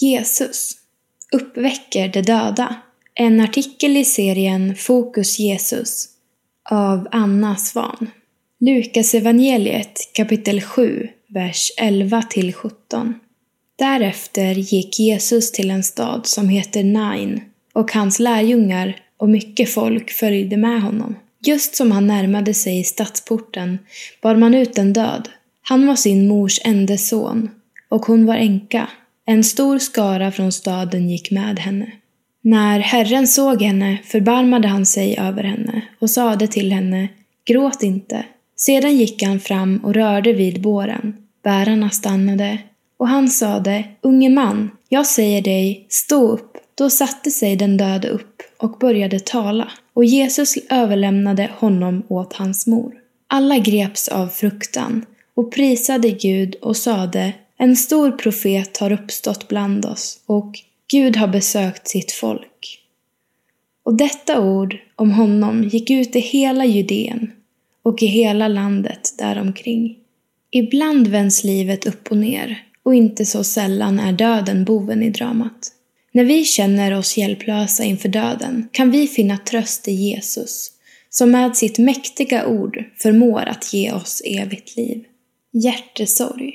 Jesus uppväcker de döda. En artikel i serien Fokus Jesus av Anna Svan. Lukas evangeliet kapitel 7, vers 11 17. Därefter gick Jesus till en stad som heter Nain och hans lärjungar och mycket folk följde med honom. Just som han närmade sig stadsporten bar man ut en död. Han var sin mors enda son och hon var änka. En stor skara från staden gick med henne. När Herren såg henne förbarmade han sig över henne och sade till henne, gråt inte. Sedan gick han fram och rörde vid båren. Bärarna stannade och han sade, unge man, jag säger dig, stå upp. Då satte sig den döde upp och började tala och Jesus överlämnade honom åt hans mor. Alla greps av fruktan och prisade Gud och sade, en stor profet har uppstått bland oss och Gud har besökt sitt folk. Och detta ord om honom gick ut i hela Judeen och i hela landet däromkring. Ibland vänds livet upp och ner och inte så sällan är döden boven i dramat. När vi känner oss hjälplösa inför döden kan vi finna tröst i Jesus som med sitt mäktiga ord förmår att ge oss evigt liv. Hjärtesorg.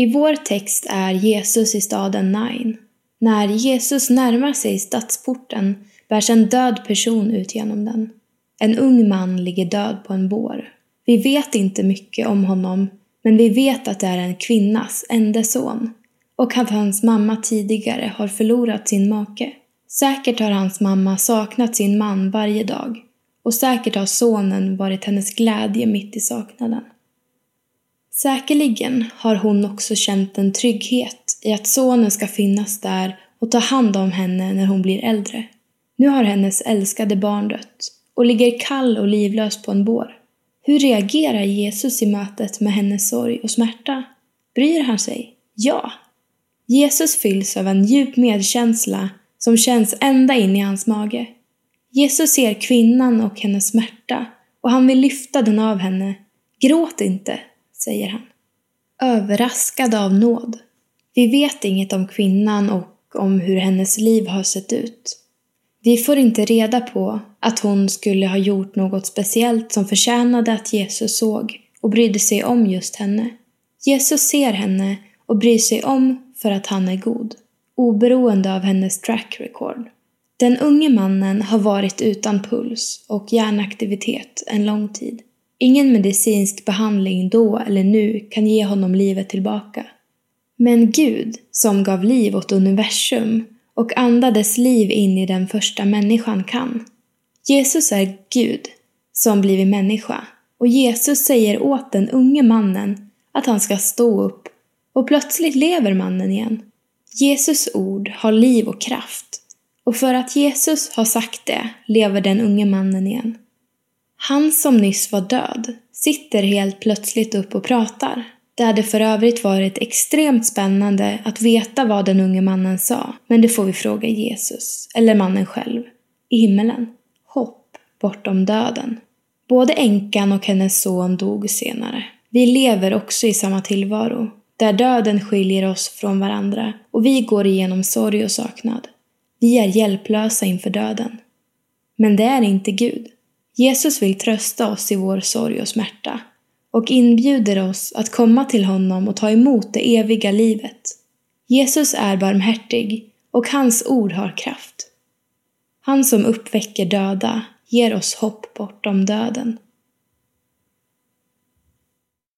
I vår text är Jesus i staden Nain. När Jesus närmar sig stadsporten bärs en död person ut genom den. En ung man ligger död på en bår. Vi vet inte mycket om honom, men vi vet att det är en kvinnas enda son och att hans mamma tidigare har förlorat sin make. Säkert har hans mamma saknat sin man varje dag och säkert har sonen varit hennes glädje mitt i saknaden. Säkerligen har hon också känt en trygghet i att sonen ska finnas där och ta hand om henne när hon blir äldre. Nu har hennes älskade barn dött och ligger kall och livlös på en bår. Hur reagerar Jesus i mötet med hennes sorg och smärta? Bryr han sig? Ja, Jesus fylls av en djup medkänsla som känns ända in i hans mage. Jesus ser kvinnan och hennes smärta och han vill lyfta den av henne. Gråt inte, säger han. Överraskad av nåd. Vi vet inget om kvinnan och om hur hennes liv har sett ut. Vi får inte reda på att hon skulle ha gjort något speciellt som förtjänade att Jesus såg och brydde sig om just henne. Jesus ser henne och bryr sig om för att han är god, oberoende av hennes track record. Den unge mannen har varit utan puls och hjärnaktivitet en lång tid. Ingen medicinsk behandling då eller nu kan ge honom livet tillbaka. Men Gud, som gav liv åt universum och andades liv in i den första människan kan. Jesus är Gud, som blivit människa, och Jesus säger åt den unge mannen att han ska stå upp och plötsligt lever mannen igen. Jesus ord har liv och kraft och för att Jesus har sagt det lever den unge mannen igen. Han som nyss var död sitter helt plötsligt upp och pratar. Det hade för övrigt varit extremt spännande att veta vad den unge mannen sa, men det får vi fråga Jesus, eller mannen själv, i himmelen. Hopp bortom döden. Både änkan och hennes son dog senare. Vi lever också i samma tillvaro, där döden skiljer oss från varandra och vi går igenom sorg och saknad. Vi är hjälplösa inför döden. Men det är inte Gud. Jesus vill trösta oss i vår sorg och smärta och inbjuder oss att komma till honom och ta emot det eviga livet. Jesus är barmhärtig och hans ord har kraft. Han som uppväcker döda ger oss hopp bortom döden.